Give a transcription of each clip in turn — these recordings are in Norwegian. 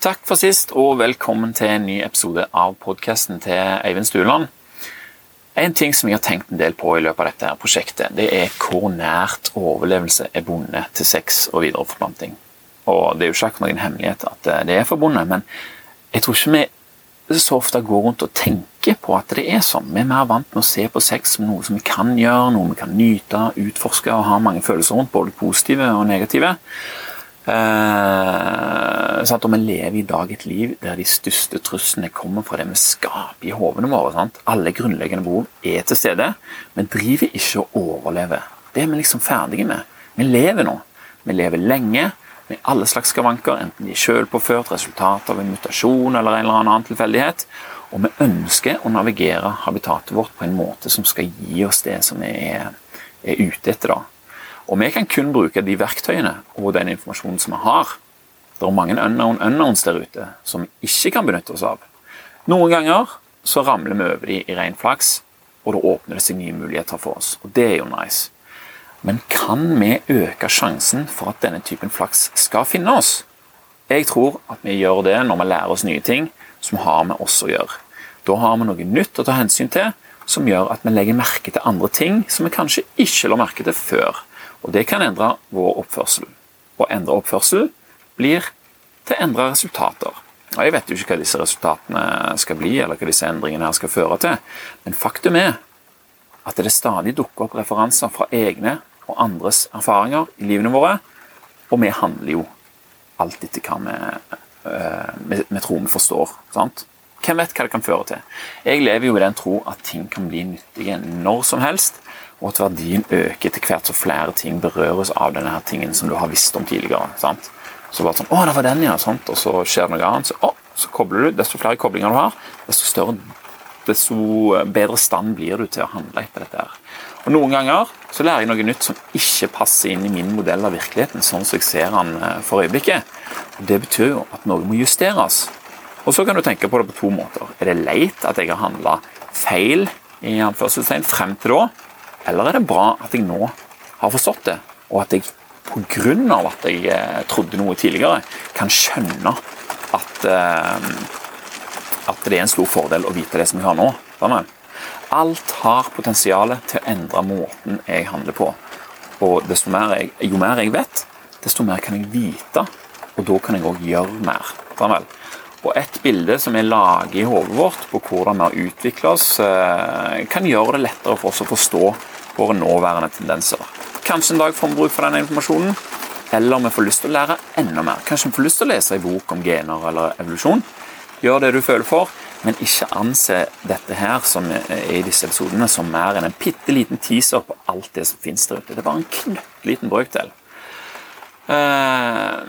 Takk for sist, og velkommen til en ny episode av podkasten til Eivind Stueland. En ting som jeg har tenkt en del på i løpet av dette her prosjektet, det er hvor nært overlevelse er bundet til sex og videreforplanting. Og Det er jo ikke noen hemmelighet at det er forbundet, men jeg tror ikke vi så ofte går rundt og tenker på at det er sånn. Vi er mer vant med å se på sex som noe som vi kan gjøre, noe vi kan nyte, utforske og ha mange følelser rundt, både positive og negative. Eh, sant? Og vi lever i dag et liv der de største truslene kommer fra det vi skaper i hodene våre. Sant? Alle grunnleggende behov er til stede. Vi driver ikke å overleve. Det er vi liksom ferdige med. Vi lever nå. Vi lever lenge med alle slags skavanker, enten de er selvpåført, resultat av en mutasjon eller en eller annen tilfeldighet. Og vi ønsker å navigere habitatet vårt på en måte som skal gi oss det som vi er, er ute etter. da. Og vi kan kun bruke de verktøyene og den informasjonen som vi har. Det er mange unknown unknowns der ute som vi ikke kan benytte oss av. Noen ganger så ramler vi over de i ren flaks, og da åpner det seg nye muligheter for oss. Og det er jo nice. Men kan vi øke sjansen for at denne typen flaks skal finne oss? Jeg tror at vi gjør det når vi lærer oss nye ting som har med oss å gjøre. Da har vi noe nytt å ta hensyn til som gjør at vi legger merke til andre ting som vi kanskje ikke la merke til før. Og Det kan endre vår oppførsel. Å endre oppførsel blir til å endre resultater. Og Jeg vet jo ikke hva disse resultatene skal bli, eller hva disse endringene her skal føre til, men faktum er at det stadig dukker opp referanser fra egne og andres erfaringer i livene våre, og vi handler jo alt etter hva vi, vi, vi tror vi forstår. sant? Hvem vet hva det kan føre til? Jeg lever jo i den tro at ting kan bli nyttige når som helst, og at verdien øker etter hvert så flere ting berøres av denne her tingen som du har visst om tidligere. sant? Så bare sånn, å, det var den, ja, sant? Og så skjer det noe annet. Så, å, så kobler du. Desto flere koblinger du har, desto større, desto bedre stand blir du til å handle etter dette. her. Og Noen ganger så lærer jeg noe nytt som ikke passer inn i min modell av virkeligheten, sånn som jeg ser den eh, for øyeblikket. Og Det betyr jo at noe må justeres. Og Så kan du tenke på det på to måter. Er det leit at jeg har handla feil i frem til da? Eller er det bra at jeg nå har forstått det, og at jeg pga. at jeg eh, trodde noe tidligere, kan skjønne at, eh, at det er en stor fordel å vite det som jeg har nå. Alt har potensial til å endre måten jeg handler på. Og mer jeg, Jo mer jeg vet, desto mer kan jeg vite, og da kan jeg òg gjøre mer. Sånn og et bilde som vi lager i hodet vårt på hvordan vi har utvikla oss, eh, kan gjøre det lettere for oss å forstå våre nåværende tendenser. Kanskje en dag får vi bruk for denne informasjonen, eller vi får lyst til å lære enda mer. Kanskje vi får lyst til å lese en bok om gener eller evolusjon. Gjør det du føler for, men ikke anse dette her som er i disse episodene som mer enn en bitte liten teaser på alt det som finnes der ute. Det er bare en knøttliten brøkdel. Uh,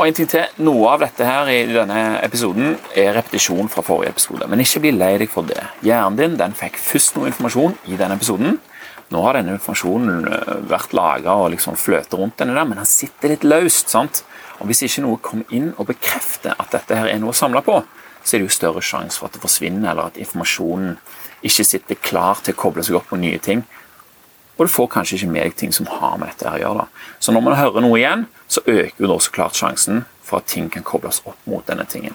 og en ting til, Noe av dette her i denne episoden er repetisjon fra forrige episode. Men ikke bli lei deg for det. Hjernen din den fikk først noe informasjon i denne episoden. Nå har denne informasjonen øh, vært laga og liksom fløter rundt denne der, men den sitter litt løst. sant? Og Hvis ikke noe kommer inn og bekrefter at dette her er noe å samle på, så er det jo større sjanse for at det forsvinner, eller at informasjonen ikke sitter klar til å koble seg opp på nye ting og du får kanskje ikke med deg ting som har med dette å gjøre. Da. Så når man hører noe igjen, så øker jo da så klart sjansen for at ting kan kobles opp mot denne tingen.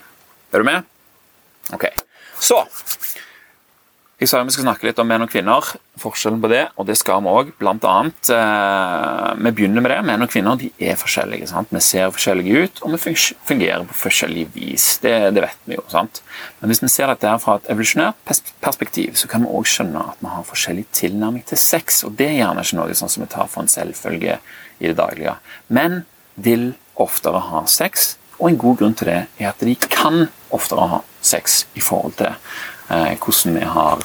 Er du med? Ok. Så jeg sa vi skal snakke litt om menn og kvinner, forskjellen på det, og det skal vi òg. Blant annet, eh, vi begynner med det. Menn og kvinner de er forskjellige. sant? Vi ser forskjellige ut, og vi fungerer på forskjellig vis. Det, det vet vi jo. sant? Men hvis vi ser dette her fra et evolusjonært perspektiv, så kan vi òg skjønne at vi har forskjellig tilnærming til sex. Og det er gjerne ikke noe sånn som vi tar for en selvfølge i det daglige. Menn vil oftere ha sex, og en god grunn til det er at de kan oftere ha sex i forhold til det. Hvordan vi har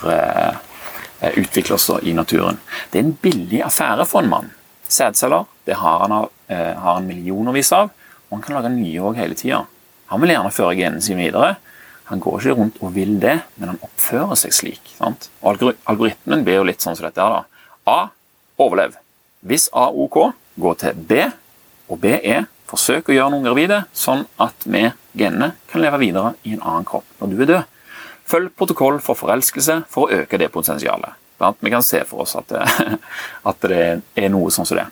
eh, utvikla oss i naturen. Det er en billig affære for en mann. Sædceller det har han, eh, har han millionervis av, og han kan lage nye òg hele tida. Han vil gjerne føre genene sine videre. Han går ikke rundt og vil det, men han oppfører seg slik. Sant? Og Algoritmen blir jo litt sånn som dette. her da. A overlev. Hvis A OK, gå til B, og B er forsøk å gjøre noen gravide, sånn at vi, genene, kan leve videre i en annen kropp når du er død. Følg protokoll for forelskelse for å øke det potensialet. Vi kan se for oss at det, at det er noe sånn som det.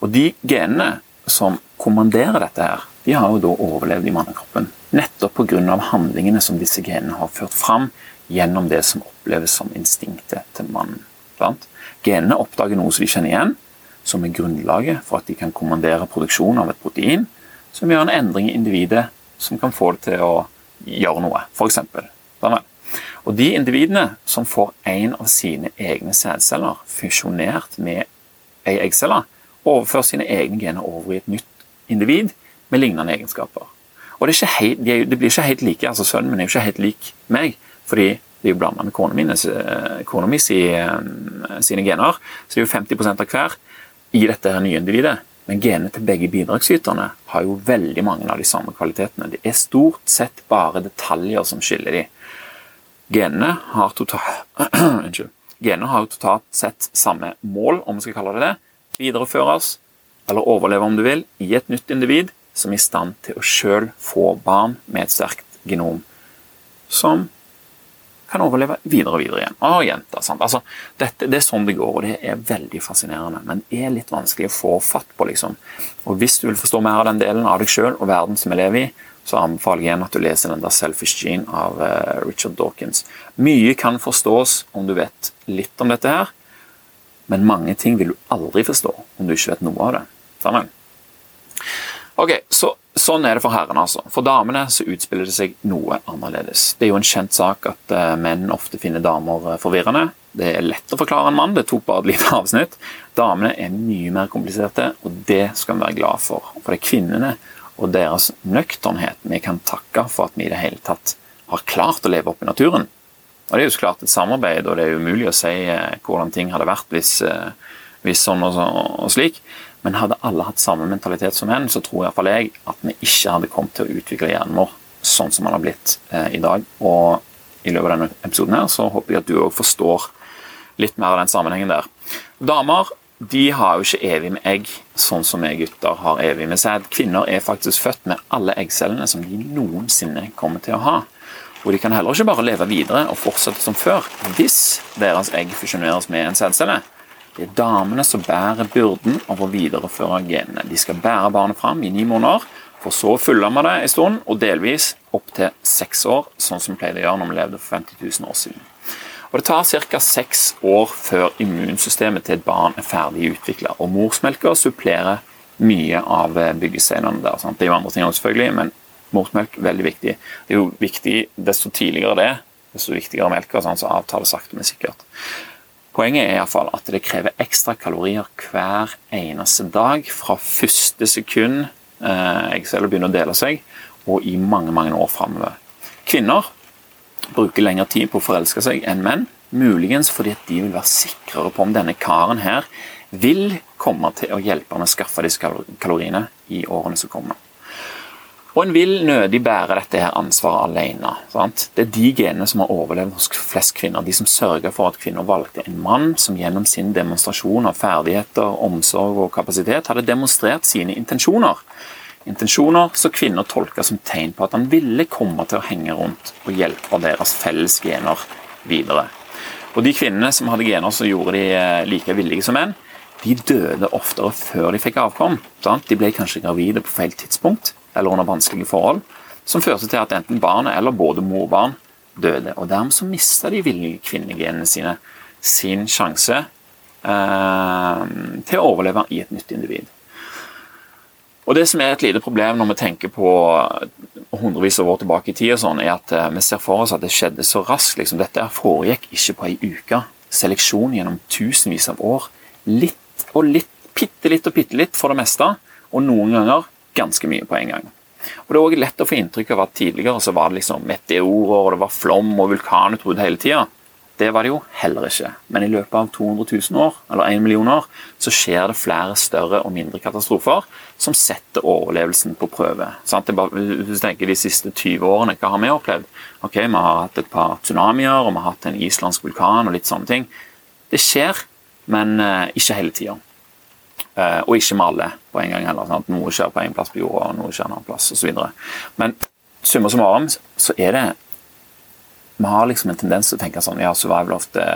Og De genene som kommanderer dette, her, de har jo da overlevd i mannekroppen. Nettopp pga. handlingene som disse genene har ført fram gjennom det som oppleves som instinktet til mannen. Genene oppdager noe som de kjenner igjen, som er grunnlaget for at de kan kommandere produksjon av et protein som gjør en endring i individet som kan få det til å gjøre noe, f.eks. Og de individene som får en av sine egne sædceller fusjonert med ei eggcelle, overfører sine egne gener over i et nytt individ med lignende egenskaper. Og det, helt, de, de blir ikke helt like. altså Sønnen min er jo ikke helt lik meg, fordi det er jo blanda med kona mi sine gener. Så det er jo 50 av hver i dette nye individet. Men genene til begge bidragsyterne har jo veldig mange av de samme kvalitetene. Det er stort sett bare detaljer som skiller de. Genene har totalt Genene har totalt sett samme mål, om vi skal kalle det det. Videreføres, eller overleve om du vil, i et nytt individ som er i stand til å sjøl få barn med et sterkt genom som kan overleve videre og videre igjen. Og jenter, sant? Altså, dette, det er sånn det går, og det er veldig fascinerende. Men det er litt vanskelig å få fatt på. liksom. Og Hvis du vil forstå mer av den delen av deg sjøl og verden som vi lever i, så anbefaler jeg igjen at du leser den der 'Selfish Gene' av uh, Richard Dawkins. Mye kan forstås om du vet litt om dette her, men mange ting vil du aldri forstå om du ikke vet noe av det. Sammen. Ok, så Sånn er det for herrene. altså. For damene så utspiller det seg noe annerledes. Det er jo en kjent sak at uh, menn ofte finner damer uh, forvirrende. Det er lett å forklare en mann, det tok bare et lite avsnitt. Damene er mye mer kompliserte, og det skal vi være glad for. For det er kvinnene og deres nøkternhet vi kan takke for at vi i det hele tatt har klart å leve opp i naturen. Og Det er jo så klart et samarbeid, og det er umulig å si uh, hvordan ting hadde vært hvis, hvis sånn og, så, og slik. Men hadde alle hatt samme mentalitet som hen, så tror iallfall jeg at vi ikke hadde kommet til å utvikle hjernen vår sånn som den har blitt eh, i dag. Og i løpet av denne episoden her så håper jeg at du òg forstår litt mer av den sammenhengen der. Damer de har jo ikke evig med egg, sånn som vi gutter har evig med sæd. Kvinner er faktisk født med alle eggcellene som de noensinne kommer til å ha. Og de kan heller ikke bare leve videre og fortsette som før hvis deres egg fusjoneres med en sædcelle. Det er damene som bærer byrden av å videreføre genene. De skal bære barnet fram i ni måneder, for så å med det en stund, og delvis opptil seks år, sånn som vi pleide å gjøre når vi levde for 50 000 år siden. Og Det tar ca. seks år før immunsystemet til et barn er ferdig utvikla, morsmelka supplerer mye av byggesteinene der. Sant? Det er jo andre ting også, selvfølgelig, men morsmelk er veldig viktig. Det er jo viktig desto tidligere det, er, desto viktigere melka, sånn, så avtaler sakte, men sikkert. Poenget er i fall at det krever ekstra kalorier hver eneste dag fra første sekund eh, eggceller begynner å dele seg, og i mange mange år framover. Kvinner bruker lengre tid på å forelske seg enn menn, muligens fordi at de vil være sikrere på om denne karen her vil komme til å hjelpe med å skaffe disse kaloriene i årene som kommer. Og en vil nødig bære dette her ansvaret alene. Sant? Det er de genene som har overlevd hos flest kvinner. De som sørger for at kvinner valgte en mann som gjennom sin demonstrasjon av ferdigheter, omsorg og kapasitet hadde demonstrert sine intensjoner. Intensjoner som kvinner tolka som tegn på at han ville komme til å henge rundt og hjelpe deres felles gener videre. Og De kvinnene som hadde gener som gjorde de eh, like villige som menn, de døde oftere før de fikk avkom. Sant? De ble kanskje gravide på feil tidspunkt eller under vanskelige forhold, som førte til at enten barnet eller både mor og barn døde. Og Dermed så mista de villige kvinnegenene sine sin sjanse eh, til å overleve i et nytt individ. Og Det som er et lite problem når vi tenker på hundrevis av år tilbake i tid, og sånn, er at eh, vi ser for oss at det skjedde så raskt. Liksom. Dette foregikk ikke på ei uke. Seleksjon gjennom tusenvis av år. Litt og litt, bitte litt og bitte litt for det meste. Og noen ganger ganske mye på en gang. Og Det er også lett å få inntrykk av at tidligere så var det liksom meteorer og det var flom og vulkanutbrudd hele tida. Det var det jo heller ikke. Men i løpet av 200 000 år, eller 1 million år, så skjer det flere større og mindre katastrofer som setter overlevelsen på prøve. Bare, hvis du tenker De siste 20 årene, hva har vi opplevd? Ok, Vi har hatt et par tsunamier, og vi har hatt en islandsk vulkan og litt sånne ting. Det skjer, men uh, ikke hele tida. Uh, og ikke med alle på en gang heller. Sant? noe skjer på en plass på jorda, og noe skjer en annen plass osv. Men summa summarum så er det Vi har liksom en tendens til å tenke sånn ja, survival of the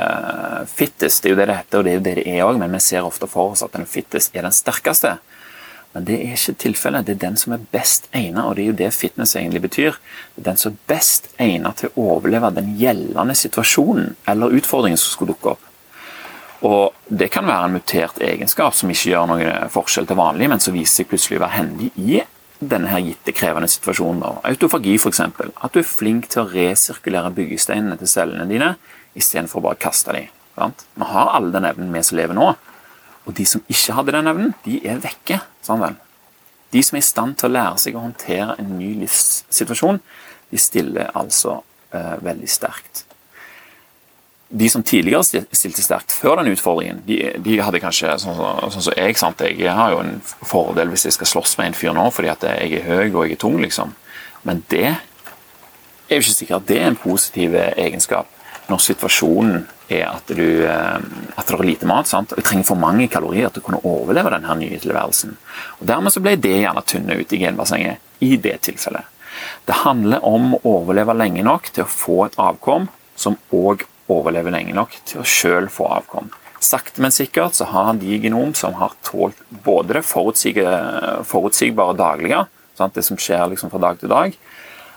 fittest. Det er jo det det heter, og det er jo det det er òg, men vi ser ofte for oss at den fittest er den sterkeste. Men det er ikke tilfellet. Det er den som er best egnet, og det er jo det fitness egentlig betyr. Det er den som er best egnet til å overleve den gjeldende situasjonen eller utfordringen som skulle dukke opp. Og Det kan være en mutert egenskap som ikke gjør noen forskjell til vanlig, men som viser seg plutselig å være hendig i denne her gitte krevende situasjonen. Autofagi f.eks. At du er flink til å resirkulere byggesteinene til cellene dine istedenfor bare å kaste dem. Vi har alle den evnen vi som lever nå. Og de som ikke hadde den evnen, de er vekke. Sånn. De som er i stand til å lære seg å håndtere en ny livssituasjon, de stiller altså eh, veldig sterkt de som tidligere stilte sterkt før den utfordringen, de, de hadde kanskje sånn som så, så jeg. sant? Jeg har jo en fordel hvis jeg skal slåss med en fyr nå fordi at jeg er høy og jeg er tung, liksom. Men det er jo ikke sikkert det er en positiv egenskap når situasjonen er at du eh, at det er lite mat. sant? Og Du trenger for mange kalorier til å kunne overleve denne nye tilværelsen. Og Dermed så ble det gjerne tynne ut i genbassenget i det tilfellet. Det handler om å overleve lenge nok til å få et avkom som òg overlever lenge nok til å sjøl få avkom. Sakte, men sikkert så har de genom som har tålt både det forutsigbare daglige, sant? det som skjer liksom fra dag til dag,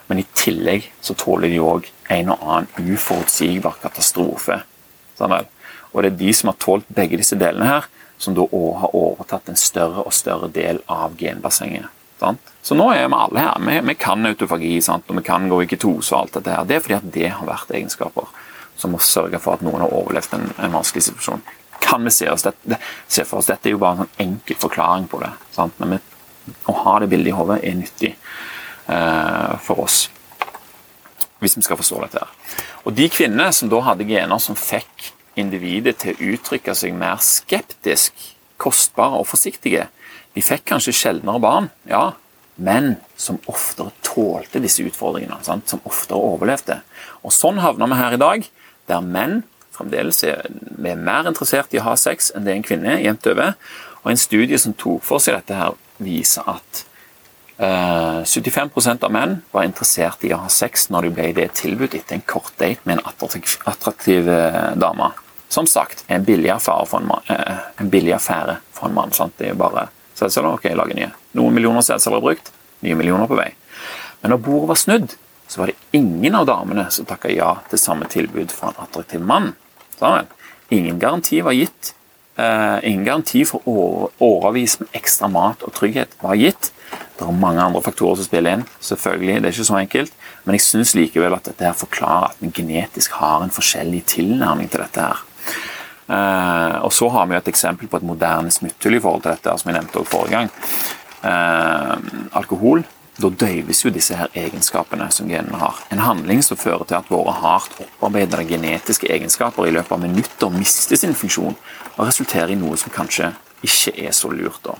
men i tillegg så tåler de òg en og annen uforutsigbar katastrofe. Sånn og det er de som har tålt begge disse delene her, som da òg har overtatt en større og større del av genbassenget. Sant? Så nå er vi alle her. Vi, vi kan autofagi sant? og vi kan gå i ketose og alt dette her. Det er fordi at det har vært egenskaper som må sørge for at noen har overlevd en, en vanskelig situasjon. Kan vi se, dette, se for oss Dette er jo bare en sånn enkel forklaring på det. Sant? Men vi, å ha det bildet i hodet er nyttig for oss. Hvis vi skal forstå dette. her. Og De kvinnene som da hadde gener som fikk individet til å uttrykke seg mer skeptisk, kostbare og forsiktige, de fikk kanskje sjeldnere barn, ja, men som oftere tålte disse utfordringene. Sant? Som oftere overlevde. Og Sånn havner vi her i dag der menn fremdeles er, er mer interessert i å ha sex enn det en kvinne er, jevnt over. Og En studie som tok for seg dette, her viser at eh, 75% av menn var interessert i å ha sex når de ble det tilbudt etter en kort date med en attraktiv, attraktiv uh, dame. Som sagt, en billig affære for en, man, en mann. Sant? Det er jo bare sædceller, ok, lage nye. Noen millioner sædceller er brukt, nye millioner på vei. Men når bordet var snudd, så var det ingen av damene som takka ja til samme tilbud fra en attraktiv mann. Sånn. Ingen garanti var gitt. Uh, ingen garanti for årevis med ekstra mat og trygghet var gitt. Det er mange andre faktorer som spiller inn, selvfølgelig, det er ikke så enkelt. Men jeg syns likevel at dette her forklarer at vi genetisk har en forskjellig tilnærming til dette. her. Uh, og Så har vi et eksempel på et moderne smutthull i forhold til dette, som jeg nevnte forrige gang. Uh, alkohol da døyves jo disse her egenskapene som genene har. En handling som fører til at våre hardt opparbeidede genetiske egenskaper i løpet av minutter mister sin funksjon, og resulterer i noe som kanskje ikke er så lurt. da.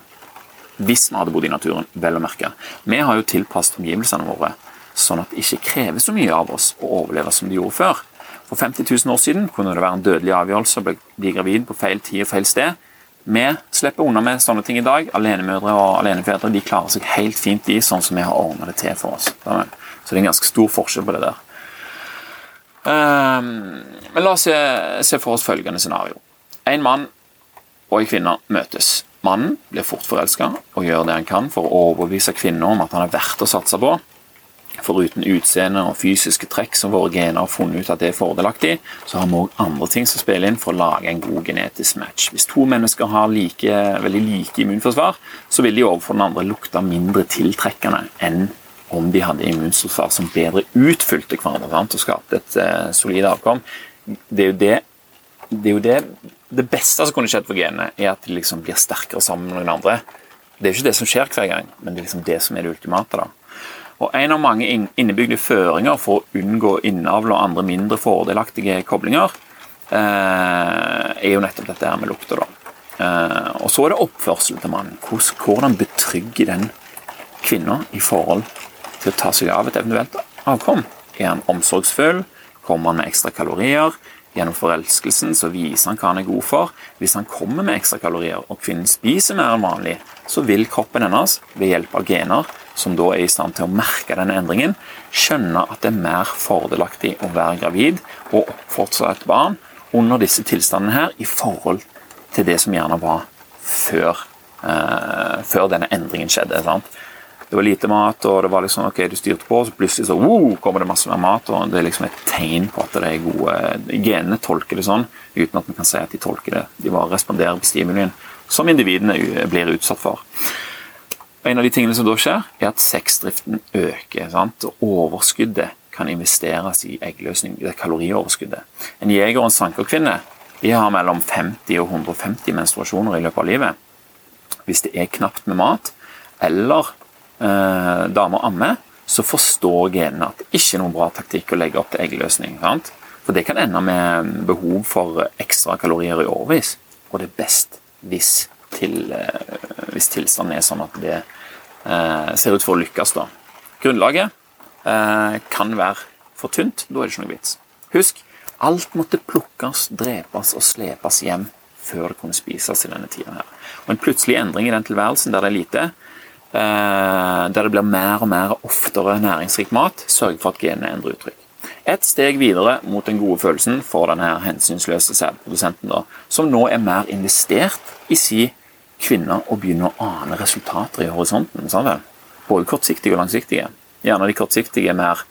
Hvis vi hadde bodd i naturen, vel å merke. Vi har jo tilpasset omgivelsene våre sånn at det ikke krever så mye av oss å overleve som de gjorde før. For 50 000 år siden kunne det være en dødelig avgjørelse å bli gravid på feil tid og feil sted. Vi slipper unna med sånne ting i dag. Alenemødre og alenefedre de klarer seg helt fint i sånn som vi har ordna det til for oss. Så det er en ganske stor forskjell på det der. Um, men la oss se, for oss følgende scenario. En mann og en kvinne møtes. Mannen blir fort forelska og gjør det han kan for å overbevise kvinner om at han er verdt å satse på. Foruten utseende og fysiske trekk som våre gener har funnet ut at det er fordelaktig, så har vi òg andre ting som spiller inn for å lage en god genetisk match. Hvis to mennesker har like, veldig like immunforsvar, så vil de overfor den andre lukte mindre tiltrekkende enn om de hadde immunforsvar som bedre utfylte hverandre og skapte et uh, solid avkom. Det er jo det, det, er jo det, det beste som kunne skjedd for genene, er at de liksom blir sterkere sammen med noen andre. Det er ikke det som skjer hver gang, men det er liksom det som er det ultimate. da. Og En av mange innebygde føringer for å unngå innavl og andre mindre fordelaktige koblinger, eh, er jo nettopp dette her med lukter. da. Eh, og Så er det oppførselen til mannen. Hvordan betrygger den kvinna i forhold til å ta seg av et eventuelt avkom. Er han omsorgsfull? Kommer han med ekstra kalorier? Gjennom forelskelsen så viser han hva han er god for. Hvis han kommer med ekstra kalorier og kvinnen spiser mer enn vanlig, så vil kroppen hennes ved hjelp av gener som da er i stand til å merke denne endringen, skjønne at det er mer fordelaktig å være gravid og fortsatt et barn under disse tilstandene her i forhold til det som gjerne var før eh, før denne endringen skjedde. sant? Det var lite mat, og det var liksom, ok, du styrte på, og så plutselig så, wow, kommer det masse mer mat. og Det er liksom et tegn på at det er gode Genene tolker det sånn, uten at vi kan si at de tolker det. De bare responderer på stimulien som individene blir utsatt for. En av de tingene som da skjer, er at sexdriften øker. sant? Og overskuddet kan investeres i eggløsning. Det er kalorioverskuddet. En jeger og en sankerkvinne de har mellom 50 og 150 menstruasjoner i løpet av livet. Hvis det er knapt med mat, eller eh, damer ammer, så forstår genene at det ikke er noen bra taktikk å legge opp til eggløsning. Sant? For det kan ende med behov for ekstra kalorier i årevis. Og det er best hvis, til, eh, hvis tilstanden er sånn at det eh, ser ut for å lykkes. da. Grunnlaget eh, kan være for tynt. Da er det ikke noe vits. Husk, alt måtte plukkes, drepes og slepes hjem før det kunne spises i denne tida. her. Og En plutselig endring i den tilværelsen der det er lite, der det blir mer og mer oftere næringsrik mat, sørger for at genene endrer uttrykk. Et steg videre mot den gode følelsen for denne hensynsløse sædprodusenten, som nå er mer investert i si kvinne og begynner å ane resultater i horisonten. Sånn Både kortsiktige og langsiktige. Gjerne de kortsiktige er mer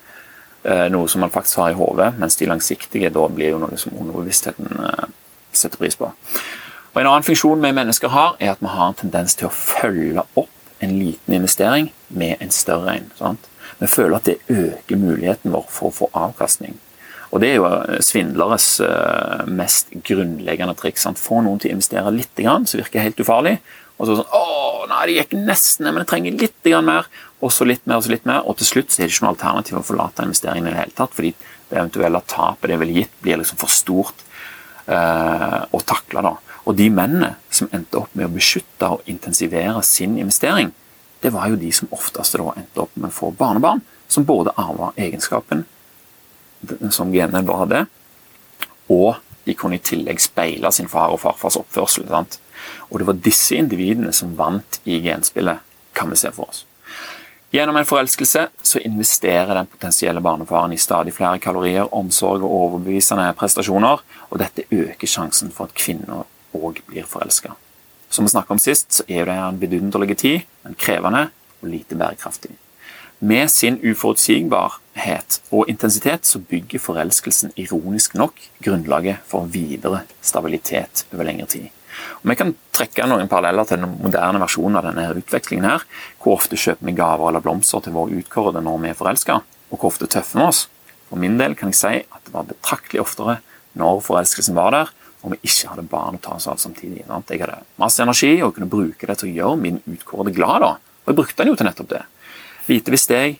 eh, noe som man faktisk har i hodet, mens de langsiktige da blir jo noe som underbevisstheten eh, setter pris på. Og En annen funksjon vi mennesker har, er at vi har en tendens til å følge opp en liten investering med en større en. Sant? Vi føler at det øker muligheten vår for å få avkastning. Og Det er jo eh, svindleres uh, mest grunnleggende triks. Sant? Få noen til å investere litt, så virker helt ufarlig. Og så sånn Å, nei, det gikk nesten, men jeg trenger litt mer. Og så litt mer og så litt mer. Og til slutt er det ikke noe alternativ å forlate investeringen i det hele tatt. Fordi det eventuelle tapet det ville gitt, blir liksom for stort uh, å takle. da. Og de mennene som endte opp med å beskytte og intensivere sin investering, det var jo de som oftest da endte opp med å få barnebarn som både arva egenskapen som genene da hadde, og de kunne i tillegg speile sin far og farfars oppførsel. Sant? Og det var disse individene som vant i genspillet, kan vi se for oss. Gjennom en forelskelse så investerer den potensielle barnefaren i stadig flere kalorier, omsorg og overbevisende prestasjoner, og dette øker sjansen for at kvinner òg blir forelska. Som vi snakka om sist, så er det en vidunderlig tid, men krevende og lite bærekraftig. Med sin uforutsigbarhet og intensitet så bygger forelskelsen ironisk nok grunnlaget for videre stabilitet over lengre tid. Og vi kan trekke noen paralleller til den moderne versjonen av denne utvekslingen. her, Hvor ofte kjøper vi gaver eller blomster til våre utkårede når vi er forelska, og hvor ofte tøffer vi oss? For min del kan jeg si at det var betraktelig oftere når forelskelsen var der, om vi ikke hadde barn å ta seg av samtidig. Sant? Jeg hadde masse energi og kunne bruke det til å gjøre min utkårede glad. da. Og jeg brukte den jo til nettopp det. Lite visste jeg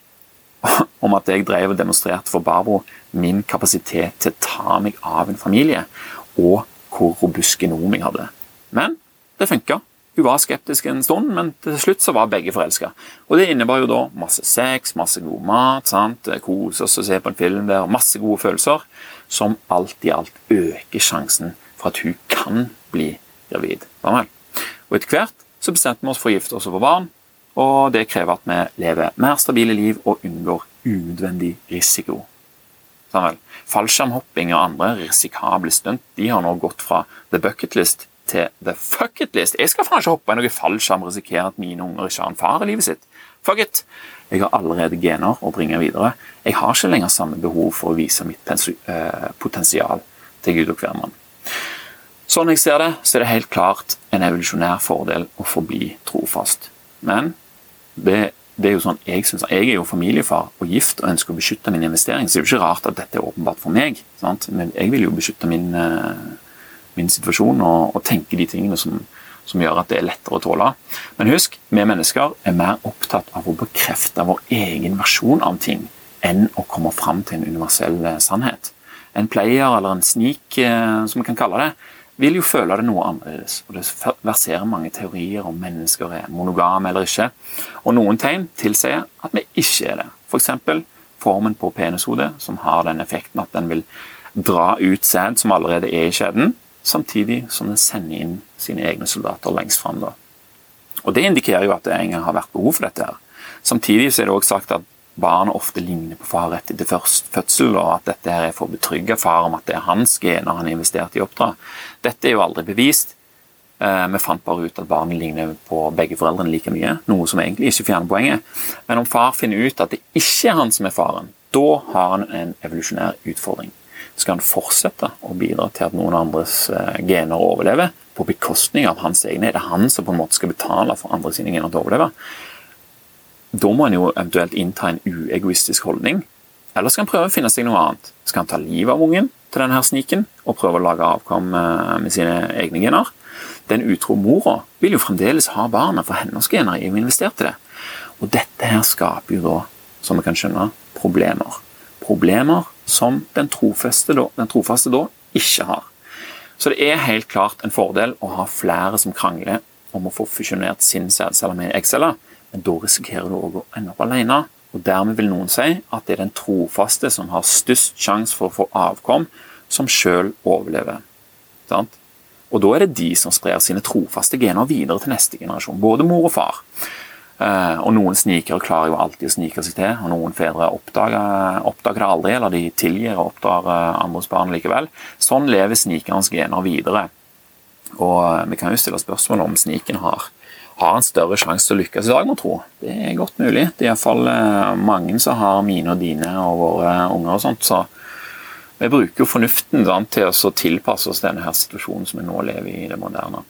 om at jeg drev og demonstrerte for Barbro min kapasitet til å ta meg av en familie, og hvor robust genom jeg hadde. Men det funka. Hun var skeptisk en stund, men til slutt så var begge forelska. Og det innebar jo da masse sex, masse god mat, sant? kose oss og se på en film der, masse gode følelser, som alt i alt øker sjansen for at hun kan bli gravid. Og etter hvert så bestemte vi oss for å gifte oss og barn, og det krever at vi lever mer stabile liv og unngår unødvendig risiko. Sånn Fallskjermhopping og andre risikable stunt de har nå gått fra the bucket list til the fuck it list. Jeg skal faen ikke hoppe i noe fallskjerm og risikere at mine unger ikke har en far i livet sitt. Fuck it! Jeg har allerede gener å bringe videre. Jeg har ikke lenger samme behov for å vise mitt eh, potensial til Gud og hvermann. Sånn jeg ser det, så er det helt klart en evolusjonær fordel å forbli trofast. Men det, det er jo sånn jeg synes, jeg er jo familiefar og gift og ønsker å beskytte min investering, så det er jo ikke rart at dette er åpenbart for meg. Sant? Men jeg vil jo beskytte min, eh, min situasjon og, og, tenke de tingene som, som, gjør at det er lettere å tåle. Men husk, vi mennesker er mer opptatt av å bekrefte vår egen versjon av ting enn å komme fram til en universell eh, sannhet. En player eller en sneak, eh, som vi kan kalle det, vil jo føle det noe annerledes. Og Det verserer mange teorier om mennesker er monogame eller ikke. Og noen tegn tilsier at vi ikke er det. F.eks. For formen på penishodet, som har den effekten at den vil dra ut sæd som allerede er i skjeden, samtidig som den sender inn sine egne soldater lengst fram. Og Det indikerer jo at det en har vært behov for dette. her. Samtidig er det også sagt at barnet ofte ligner på far etter fødsel, og at dette her er for å betrygge far om at det er hans gener han har investert i oppdrag. Dette er jo aldri bevist, Eh, vi fant bare ut at barnet ligner på begge foreldrene like mye, noe som egentlig ikke fjerner poenget. Men om far finner ut at det ikke er han som er faren, da har han en evolusjonær utfordring. Skal han fortsette å bidra til at noen andres eh, gener overlever, på bekostning av hans egne? Er det han som på en måte skal betale for andre sine gener til å overleve? Da må han jo eventuelt innta en uegoistisk holdning. Eller skal han prøve å finne seg noe annet? Skal han ta livet av ungen til denne her sniken og prøve å lage avkom eh, med sine egne gener? Den utro mora vil jo fremdeles ha barna, for hennes gener er jo investert i det. Og dette her skaper jo da, som vi kan skjønne, problemer. Problemer som den trofaste da, den trofaste da ikke har. Så det er helt klart en fordel å ha flere som krangler om å få fusjonert sin sædceller med eggceller, men da risikerer du òg å ende opp alene. Og Dermed vil noen si at det er den trofaste som har størst sjanse for å få avkom, som sjøl overlever. Sant? Og da er det de som sprer sine trofaste gener videre til neste generasjon, både mor og far. Uh, og noen snikere klarer jo alltid å snike seg til, og noen fedre oppdager, oppdager det aldri, eller de tilgir og oppdrar uh, andres barn likevel. Sånn lever snikerens gener videre. Og uh, vi kan jo stille spørsmål om sniken har, har en større sjanse til å lykkes i dag, må tro. Det er godt mulig. Det er iallfall uh, mange som har mine og dine og våre unger og sånt. så vi bruker jo fornuften sant, til å tilpasse oss denne her situasjonen som vi nå lever i i det moderne.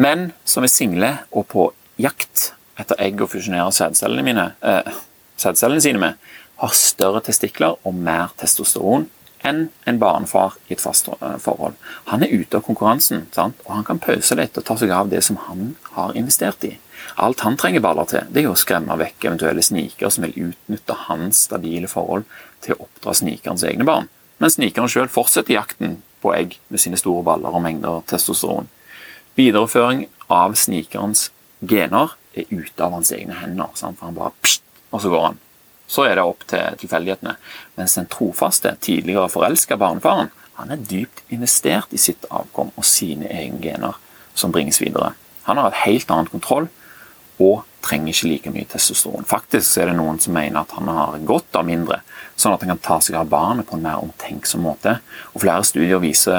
Men som er single og på jakt etter egg å fusjonere sædcellene eh, sædcellene sine med, har større testikler og mer testosteron enn en barnefar i et fast eh, forhold. Han er ute av konkurransen, sant? og han kan pause litt og ta seg av det som han har investert i. Alt han trenger baller til, det er å skremme vekk eventuelle snikere som vil utnytte hans stabile forhold til å oppdra snikerens egne barn, Men snikeren sjøl fortsetter jakten på egg med sine store baller og mengder testosteron. Videreføring av snikerens gener er ute av hans egne hender, sant? for han bare pst, og så går han. Så er det opp til tilfeldighetene. Mens den trofaste, tidligere forelska barnefaren han er dypt investert i sitt avkom og sine egne gener som bringes videre. Han har et helt annet kontroll og trenger ikke like mye testosteron. Faktisk er det noen som mener at han har godt av mindre, sånn at han kan ta seg av barnet på en mer omtenksom måte. Og Flere studier viser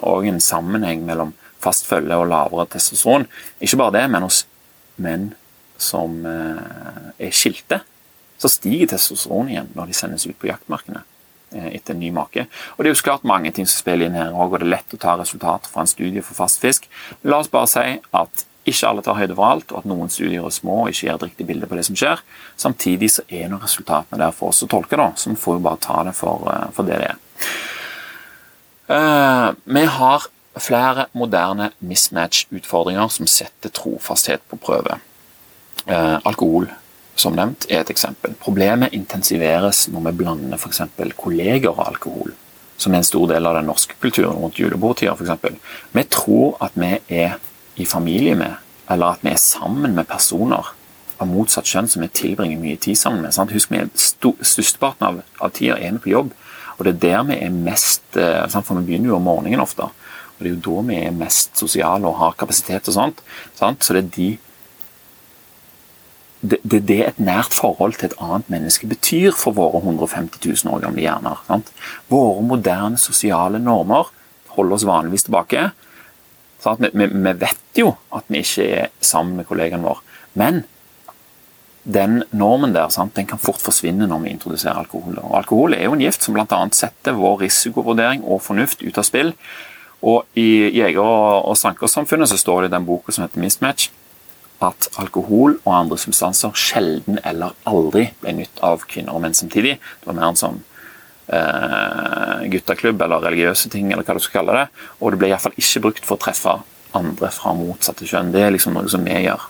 òg um, en sammenheng mellom fast følge og lavere testosteron. Ikke bare det, men hos menn som uh, er skilte, så stiger testosteron igjen når de sendes ut på jaktmarkene uh, etter en ny make. Og Det er jo klart mange ting som spiller inn her, og det er lett å ta resultater fra en studie for fast fisk. La oss bare si at ikke alle tar høyde for alt, og at noen studier er små og ikke gir et riktig bilde på det som skjer. Samtidig så er nå resultatene der for oss å tolke, da, så vi får jo bare ta det for, eh, for det det er. Uh, vi har flere moderne mismatch-utfordringer som setter trofasthet på prøve. Uh, alkohol, som nevnt, er et eksempel. Problemet intensiveres når vi blander f.eks. kolleger og alkohol, som er en stor del av den norske kulturen rundt julebordtida f.eks. Vi tror at vi er i familie med, eller at vi er sammen med personer av motsatt kjønn som vi tilbringer mye tid sammen med. Sant? Husk, vi er Størsteparten av, av tida er vi på jobb, og det er der vi er mest eh, sant? For vi begynner jo om morgenen ofte. Og det er jo da vi er mest sosiale og har kapasitet og sånt. Sant? Så det er de det, det, et nært forhold til et annet menneske betyr for våre 150 000 år gamle hjerner. Sant? Våre moderne sosiale normer holder oss vanligvis tilbake, vi, vi, vi, vet jo at vi ikke er sammen med kollegaen vår, men den normen der sant, den kan fort forsvinne når vi introduserer alkohol. Og alkohol er jo en gift som bl.a. setter vår risikovurdering og fornuft ut av spill. Og I jeger- og sankersamfunnet så står det i den boka som heter Mismatch, at alkohol og andre substanser sjelden eller aldri ble nytt av kvinner og menn samtidig. Det var mer en sånn eh, gutteklubb eller religiøse ting, eller hva du skal kalle det. Og det ble iallfall ikke brukt for å treffe andre fra motsatte kjønn. Det er liksom noe som vi gjør.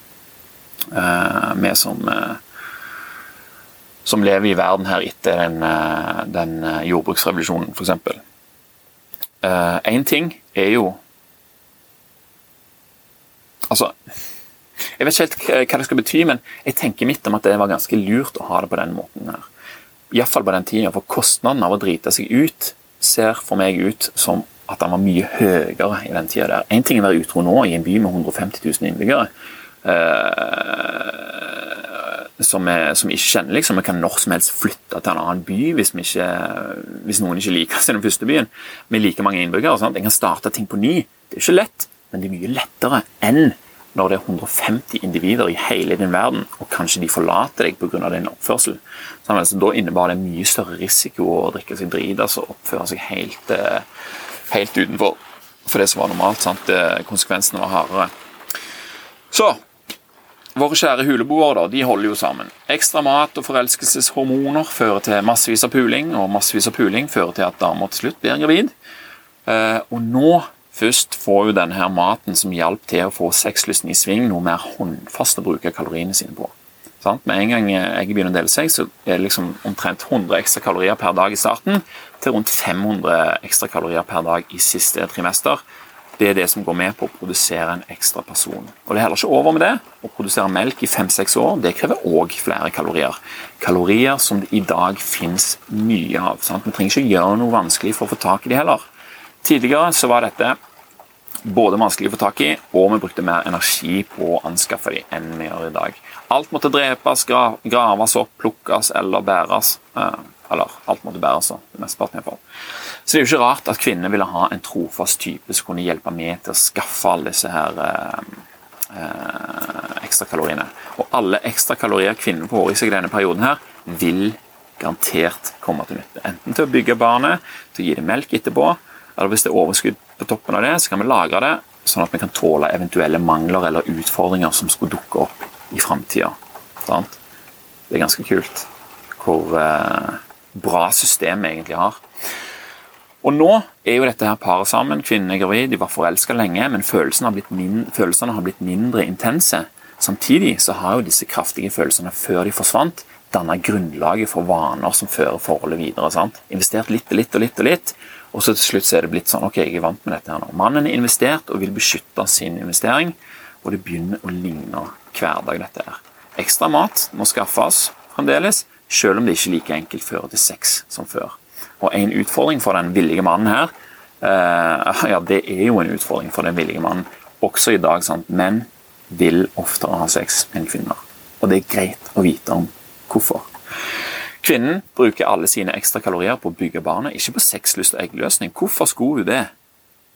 Eh, vi som, eh, som lever i verden her etter den, eh, den eh, jordbruksrevolusjonen, f.eks. Én uh, ting er jo Altså Jeg vet ikke helt hva det skal bety, men jeg tenker mitt om at det var ganske lurt å ha det på den måten her iallfall på den tida, for kostnaden av å drite seg ut ser for meg ut som at den var mye høyere i den tida der. Én ting er å være utro nå i en by med 150 000 innbyggere. Uh, som, er, som ikke kjenner liksom, Vi kan når som helst flytte til en annen by hvis, ikke, hvis noen ikke liker oss i den første byen. Med like mange innbyggere. Sant? En kan starte ting på ny. Det er ikke lett, men det er mye lettere enn når det er 150 individer i hele din verden, og kanskje de forlater deg pga. din oppførsel. Så altså, da innebar det mye større risiko å drikke seg drit, altså oppføre seg helt, eh, helt utenfor for det som var normalt. Sant? Konsekvensene var hardere. Så Våre kjære huleboere de holder jo sammen. Ekstra mat og forelskelseshormoner fører til massevis av puling, og massevis av puling fører til at damer til slutt blir gravid. Eh, og nå først får jo denne her maten som hjalp til å få sexlysten i sving, noe mer håndfast å bruke kaloriene sine på. Med en gang jeg begynner å dele seg, så er det liksom omtrent 100 ekstra kalorier per dag i starten til rundt 500 ekstra kalorier per dag i siste trimester det er det som går med på å produsere en ekstra person. Og det er heller ikke over med det. Å produsere melk i fem-seks år det krever òg flere kalorier. Kalorier som det i dag finnes mye av. Sant? Vi trenger ikke gjøre noe vanskelig for å få tak i de heller. Tidligere så var dette både vanskelig å få tak i, og vi brukte mer energi på å anskaffe de enn vi gjør i dag. Alt måtte drepes, graves opp, plukkes eller bæres. Eh, eller alt måtte bæres, det mesteparten iallfall. Så det er jo ikke rart at kvinner ville ha en trofast type som kunne hjelpe med til å skaffe alle disse her eh, eh, ekstrakaloriene. Og alle ekstrakalorier kvinner får i seg denne perioden her, vil garantert komme til nytte. Enten til å bygge barnet, til å gi det melk etterpå, eller hvis det er overskudd på toppen av det, så kan vi lagre det sånn at vi kan tåle eventuelle mangler eller utfordringer som skulle dukke opp i framtida. Det er ganske kult hvor eh, bra system vi egentlig har. Og nå er jo dette her paret sammen. Kvinnen er gravid, de var forelska lenge, men følelsene har, mindre, følelsene har, blitt mindre intense. Samtidig så har jo disse kraftige følelsene før de forsvant, danna grunnlaget for vaner som fører forholdet videre. sant? Investert litt og litt og litt, og litt, og så til slutt så er det blitt sånn ok, jeg er vant med dette her nå. Mannen er investert og vil beskytte sin investering, og det begynner å ligne hverdag, dette her. Ekstra mat må skaffes fremdeles, selv om det ikke like enkelt fører til sex som før. Og en utfordring for den villige mannen her uh, Ja, det er jo en utfordring for den villige mannen også i dag. sant? Menn vil oftere ha sex enn kvinner. Og det er greit å vite om hvorfor. Kvinnen bruker alle sine ekstra kalorier på å bygge barnet, ikke på sexlyst og eggløsning. Hvorfor skulle hun det?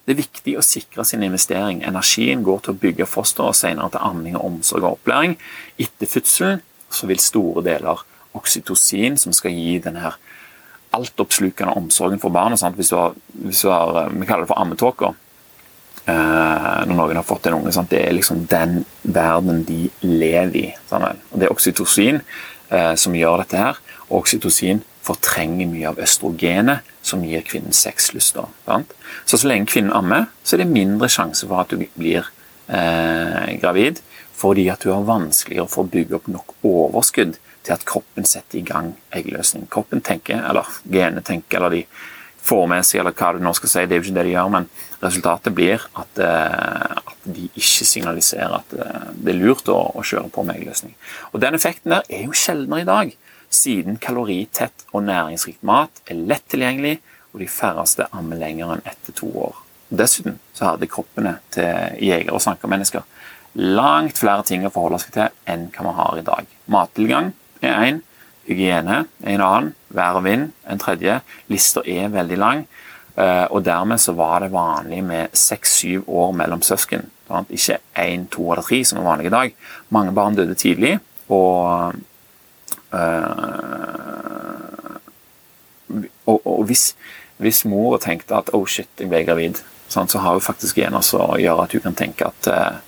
Det er viktig å sikre sin investering. Energien går til å bygge foster og senere til amming, omsorg og opplæring. Etter fødselen så vil store deler oksytocin, som skal gi denne her altoppslukende omsorgen for barnet. Hvis, hvis du har, Vi kaller det for ammetåker. Eh, når noen har fått en unge. Sant? Det er liksom den verden de lever i. Sant? Og Det er oksytocin eh, som gjør dette her. Og oksytocin fortrenger mye av østrogenet som gir kvinnen sexlyst. Så så lenge kvinnen ammer, så er det mindre sjanse for at du blir eh, gravid. Fordi at du har vanskeligere for å bygge opp nok overskudd til at kroppen setter i gang eggløsning. Kroppen tenker, eller genene tenker, eller de får med seg, eller hva du nå skal si, det er jo ikke det de gjør, men resultatet blir at, eh, at de ikke signaliserer at eh, det er lurt å, å kjøre på med eggløsning. Og Den effekten der er jo sjeldnere i dag, siden kaloritett og næringsrikt mat er lett tilgjengelig, og de færreste ammer lenger enn etter to år. Dessuten så hadde kroppene til jegere og sankermennesker langt flere ting å forholde seg til enn hva vi har i dag. Mattilgang er én. Hygiene er en annen. Vær og vind en tredje. Lista er veldig lang. Eh, og dermed så var det vanlig med seks-syv år mellom søsken. Ikke én, to eller tre, som er vanlig i dag. Mange barn døde tidlig. Og, øh, og, og hvis, hvis mor tenkte at 'oh shit, jeg ble gravid', så har hun faktisk gener som gjør at hun kan tenke at øh,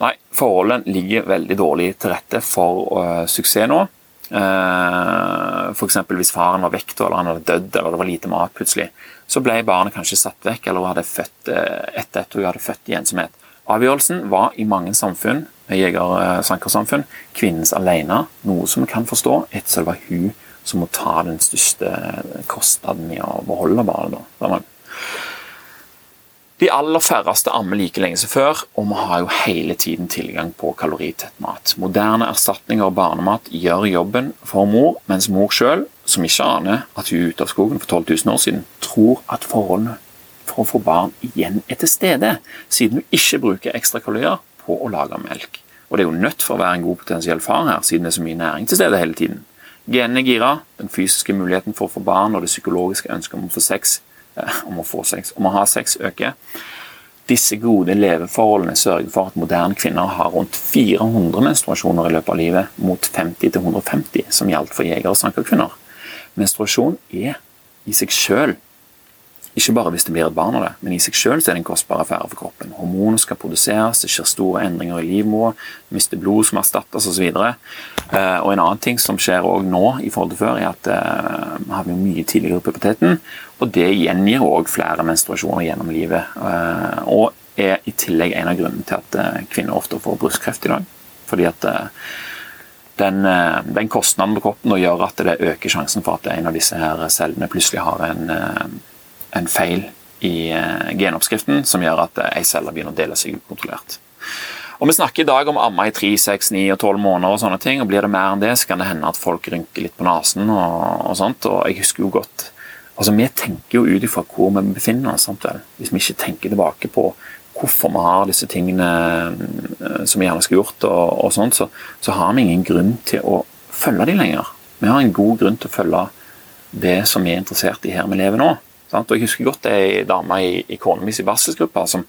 Nei, forholdene ligger veldig dårlig til rette for uh, suksess nå. Eh, F.eks. hvis faren var vekk eller han hadde dødd eller det var lite mat plutselig, så ble barnet kanskje satt vekk eller hun hadde født uh, etter at hun hadde født i ensomhet. Avgjørelsen var i mange samfunn, jeger-sankersamfunn, kvinnens alene, noe som vi kan forstå, ettersom det var hun som må ta den største kostnaden i å beholde barnet. Da. De aller færreste ammer like lenge som før, og vi har jo hele tiden tilgang på kaloritett mat. Moderne erstatninger av barnemat gjør jobben for mor, mens mor sjøl, som ikke aner at hun er ute av skogen for 12 000 år siden, tror at forholdene for å få barn igjen er til stede, siden hun ikke bruker ekstra kalorier på å lage melk. Og det er jo nødt for å være en god potensiell far her, siden det er så mye næring til stede hele tiden. Genene girer den fysiske muligheten for å få barn og det psykologiske ønsket om å få sex om å få sex, om å ha sex øker. Disse gode leveforholdene sørger for at moderne kvinner har rundt 400 menstruasjoner i løpet av livet, mot 50-150 som gjaldt for jegere og sankerkvinner. Menstruasjon er i seg sjøl ikke bare hvis det blir et barn av det, men i seg selv er det en kostbar affære for kroppen. Hormoner skal produseres, det skjer store endringer i livmora, mister blod som erstattes osv. Og, eh, og en annen ting som skjer også nå i forhold til før, er at eh, vi har mye tidligere i puberteten. Og det gjengir òg flere menstruasjoner gjennom livet. Eh, og er i tillegg en av grunnene til at kvinner ofte får brystkreft i dag. Fordi at den, den kostnaden på kroppen gjør at det øker sjansen for at en av disse her cellene plutselig har en en feil i eh, genoppskriften som gjør at ei celle begynner å dele seg ukontrollert. Og Vi snakker i dag om amma i 3, 6, 9 og 12 måneder, og sånne ting, og blir det mer enn det, så kan det hende at folk rynker litt på nesen. Og, og, sånt, og jeg husker jo godt altså Vi tenker jo ut ifra hvor vi befinner oss. Vel? Hvis vi ikke tenker tilbake på hvorfor vi har disse tingene eh, som vi gjerne skulle gjort, og, og sånt, så, så, har vi ingen grunn til å følge dem lenger. Vi har en god grunn til å følge det som vi er interessert i her vi lever nå. Sant? Og Jeg husker godt ei dame i, i kona mi sin barselsgruppe som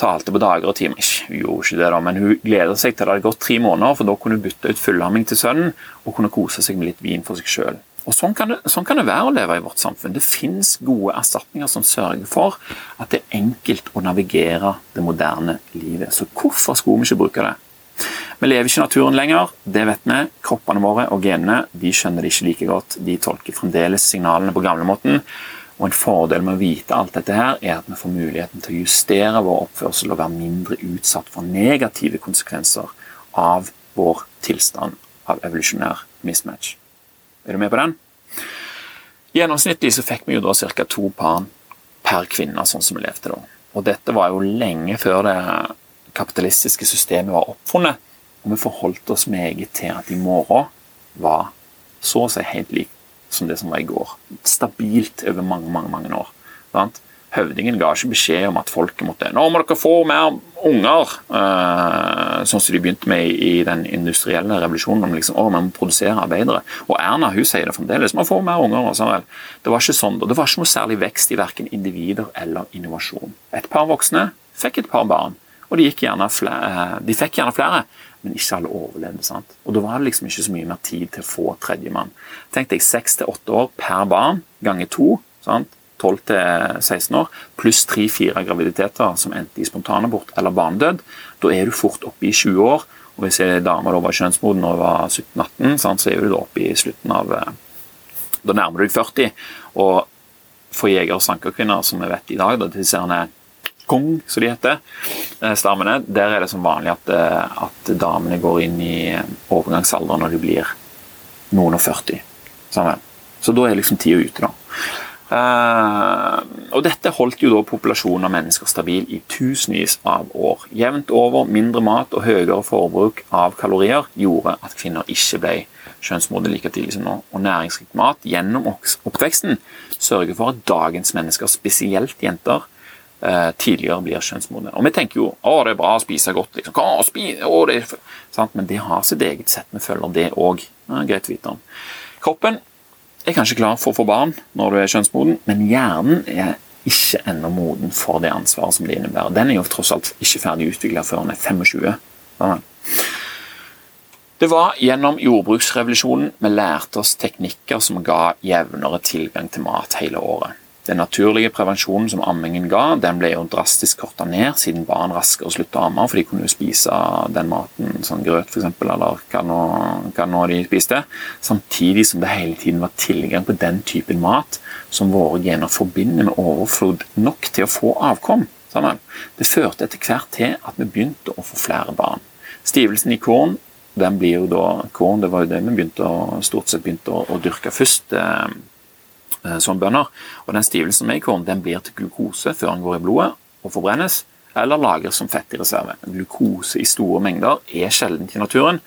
talte på dager og timer. Hun gjorde ikke det da, men hun gleder seg til det hadde gått tre måneder, for da kunne hun bytte ut fullhamming til sønnen og kunne kose seg med litt vin for seg sjøl. Sånn kan, det, sånn kan, det, være å leve i vårt samfunn. Det finnes gode erstatninger som sørger for at det er enkelt å navigere det moderne livet. Så hvorfor skulle vi ikke bruke det? Vi lever ikke i naturen lenger, det vet vi. Kroppene våre og genene de skjønner det ikke like godt. De tolker fremdeles signalene på gamlemåten. Og En fordel med å vite alt dette her, er at vi får muligheten til å justere vår oppførsel og være mindre utsatt for negative konsekvenser av vår tilstand av evolusjonær mismatch. Er du med på den? Gjennomsnittlig så fikk vi jo da ca. to barn per kvinne, sånn som vi levde da. Og dette var jo lenge før det kapitalistiske systemet var oppfunnet. Og vi forholdt oss meget til at i morgen var så å si helt lik som det som var i går. Stabilt over mange, mange, mange år. Sant? Høvdingen ga ikke beskjed om at folket måtte nå må dere få mer unger, uh, sånn som de begynte med i, den industrielle revolusjonen. om liksom, å, vi må produsere arbeidere. Og Erna hun sier det fremdeles. man får mer unger. Og sånn, det var ikke sånn, det var ikke noe særlig vekst i verken individer eller innovasjon. Et par voksne fikk et par barn, og de, flere, de fikk gjerne flere men ikke alle overlevde. sant? Og Da var det liksom ikke så mye mer tid til å få tredjemann. Tenk deg seks til åtte år per barn ganger to. sant? 12 til 16 år, pluss 3-4 graviditeter som endte i spontanabort eller barnedød. Da er du fort oppe i 20 år. og Hvis ei dame da var kjønnsmoden og var 17-18, så er du da oppe i slutten av eh, Da nærmer du deg 40. Og for jeger- og sankerkvinner, som vi vet i dag, da disse kong, som de heter, eh, stammene, der er det som vanlig at, eh, at damene går inn i overgangsalderen når de blir noen og 40. Sammen. Så da er liksom tida ute, da. Uh, og Dette holdt jo da populasjonen av mennesker stabil i tusenvis av år. Jevnt over mindre mat og høyere forbruk av kalorier gjorde at kvinner ikke ble kjønnsmodne like tidlig som nå. Og næringsrik mat gjennom oppveksten sørger for at dagens mennesker, spesielt jenter, eh, tidligere blir kjønnsmodne. Og vi tenker jo å, det er bra å spise godt, liksom. Å, spise? Å, det er... Men det har sitt eget sett med følger, det òg. Greit å vite om. Kroppen er kanskje klar for å få barn når du er kjønnsmoden, men hjernen er ikke ennå moden for det ansvaret som det innebærer. Den er jo tross alt ikke ferdig utvikla før den er 25. Det var gjennom jordbruksrevolusjonen vi lærte oss teknikker som ga jevnere tilgang til mat hele året. Den naturlige prevensjonen som ammingen ga, den ble jo drastisk korta ned, siden barn raskere sluttet å amme, for de kunne jo spise den maten, sånn grøt f.eks., eller hva nå, de spiste. Samtidig som det hele tiden var tilgang på den typen mat som våre gener forbinder med overflod nok til å få avkom. Sammen. Det førte etter hvert til at vi begynte å få flere barn. Stivelsen i korn den blir jo da korn, det var jo det vi begynte å, stort sett begynte å, å dyrke først. Eh, som bønner. Og Den stivelsen med korn den blir til glukose før den går i blodet og forbrennes, eller lagres som fett i reserve. Glukose i store mengder er sjeldent i naturen.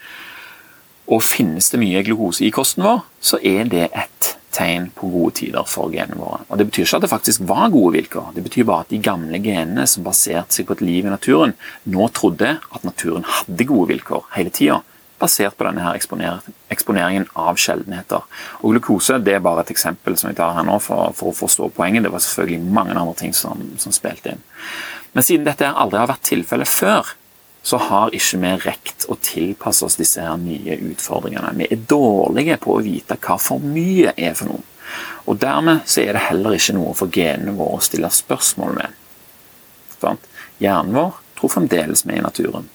Og finnes det mye glukose i kosten vår, så er det et tegn på gode tider for genene våre. Og Det betyr ikke at det faktisk var gode vilkår, det betyr bare at de gamle genene som baserte seg på et liv i naturen, nå trodde at naturen hadde gode vilkår hele tida basert på denne her eksponeringen av sjeldenheter. Og Glukose det er bare et eksempel som jeg tar her nå for, for å forstå poenget. Det var selvfølgelig mange andre ting som, som spilte inn. Men siden dette aldri har vært tilfellet før, så har ikke vi rekt å tilpasse oss disse her nye utfordringene. Vi er dårlige på å vite hva for mye er for noe. Og Dermed så er det heller ikke noe for genene våre å stille spørsmål med. Hjernen vår tror fremdeles vi er i naturen.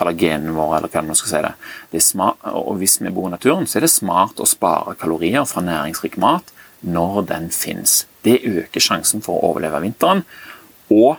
Eller genene våre, eller hva man skal si det. det smart, og Hvis vi bor i naturen, så er det smart å spare kalorier fra næringsrik mat når den fins. Det øker sjansen for å overleve vinteren. Og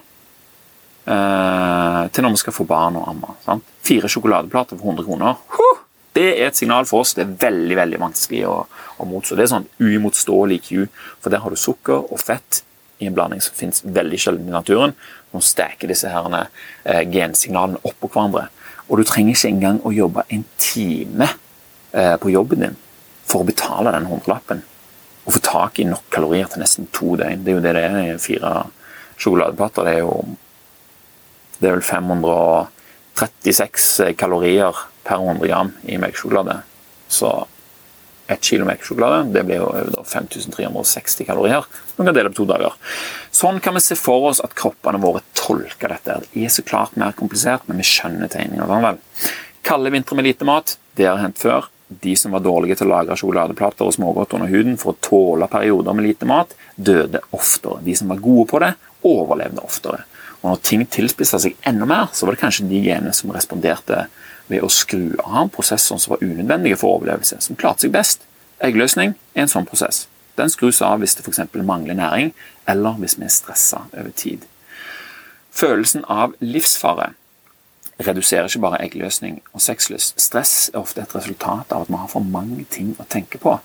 eh, til når vi skal få barn og amme. Sant? Fire sjokoladeplater for 100 kroner. Huh! Det er et signal for oss. Det er veldig veldig vanskelig å, å motstå. Det er sånn uimotståelig Q, for der har du sukker og fett i en blanding som finnes veldig sjelden i naturen. Som steker disse her, eh, gensignalene oppå hverandre. Og du trenger ikke engang å jobbe en time eh, på jobben din for å betale den hundrelappen. Og få tak i nok kalorier til nesten to døgn. Det er jo det det er i fire sjokoladeplater. Det er jo det er vel 536 kalorier per 100 gram i melkesjokolade. Så ett kilo melkesjokolade det blir jo 5360 kalorier. Man kan dele på to dager. Sånn kan vi se for oss at kroppene våre tolker dette. Det er så klart mer komplisert, men vi skjønner tegninga. Sånn Kalde vintre med lite mat, det har hendt før. De som var dårlige til å lagre sjokoladeplater og smågodt under huden for å tåle perioder med lite mat, døde oftere. De som var gode på det, overlevde oftere. Og når ting tilspissa seg enda mer, så var det kanskje de genene som responderte ved å skru av prosesser som var unødvendige for overlevelse, som klarte seg best. Eggløsning er en sånn prosess. Den skrus av hvis det f.eks. mangler næring, eller hvis vi er stressa over tid. Følelsen av livsfare reduserer ikke bare eggløsning og sexlyst. Stress er ofte et resultat av at vi har for mange ting å tenke på,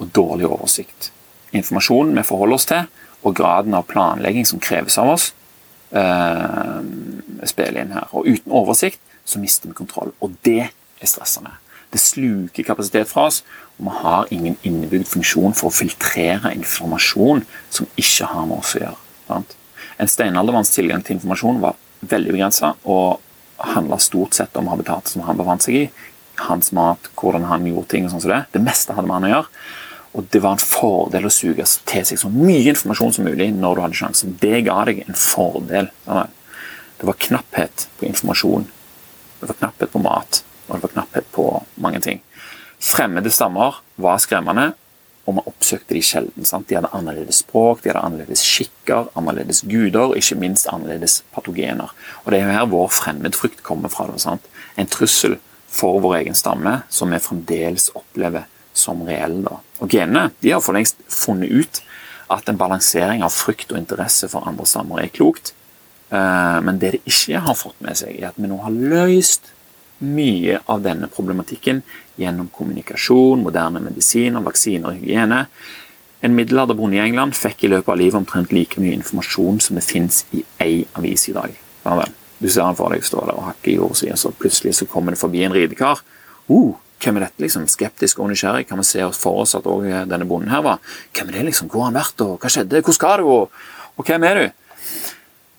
og dårlig oversikt. Informasjonen vi forholder oss til, og graden av planlegging som kreves av oss, eh, spiller inn her. Og uten oversikt så mister vi kontroll. Og det er stressende. Det sluker kapasitet fra oss, og vi har ingen innebygd funksjon for å filtrere informasjon som ikke har med oss å gjøre. Sant? En steinaldermanns tilgang til informasjon var veldig begrensa og handla stort sett om habitatet som han befant seg i. Hans mat, hvordan han gjorde ting. og sånn som Det Det meste hadde med han å gjøre. Og det var en fordel å suge til seg så mye informasjon som mulig når du hadde sjansen. Det ga deg en fordel. Det var knapphet på informasjon det var knapphet på mat, og det var knapphet på mange ting. Fremmede stammer var skremmende, og vi oppsøkte de sjelden. Sant? De hadde annerledes språk, de hadde annerledes skikker, annerledes guder, ikke minst annerledes patogener. Og Det er jo her vår fremmedfrykt kommer fra. Det, Sant? En trussel for vår egen stamme som vi fremdeles opplever som reell. Da. Og Genene de har for lengst funnet ut at en balansering av frykt og interesse for andre stammer er klokt. Eh, men det de ikke har fått med seg, er at vi nå har løst mye av denne problematikken gjennom kommunikasjon, moderne medisiner, vaksiner og hygiene. En middelalderbonde i England fikk i løpet av livet omtrent like mye informasjon som det fins i ei avis i dag. Du ser han for deg stå der og hakke i jordsida, så plutselig så kommer det forbi en ridekar. Uh, hvem er dette? liksom? Skeptisk og nysgjerrig. Kan vi se for oss at òg denne bonden her var? Hvem er det, liksom? Hvor har han vært, og hva skjedde? Hvor skal du, og hvem er du?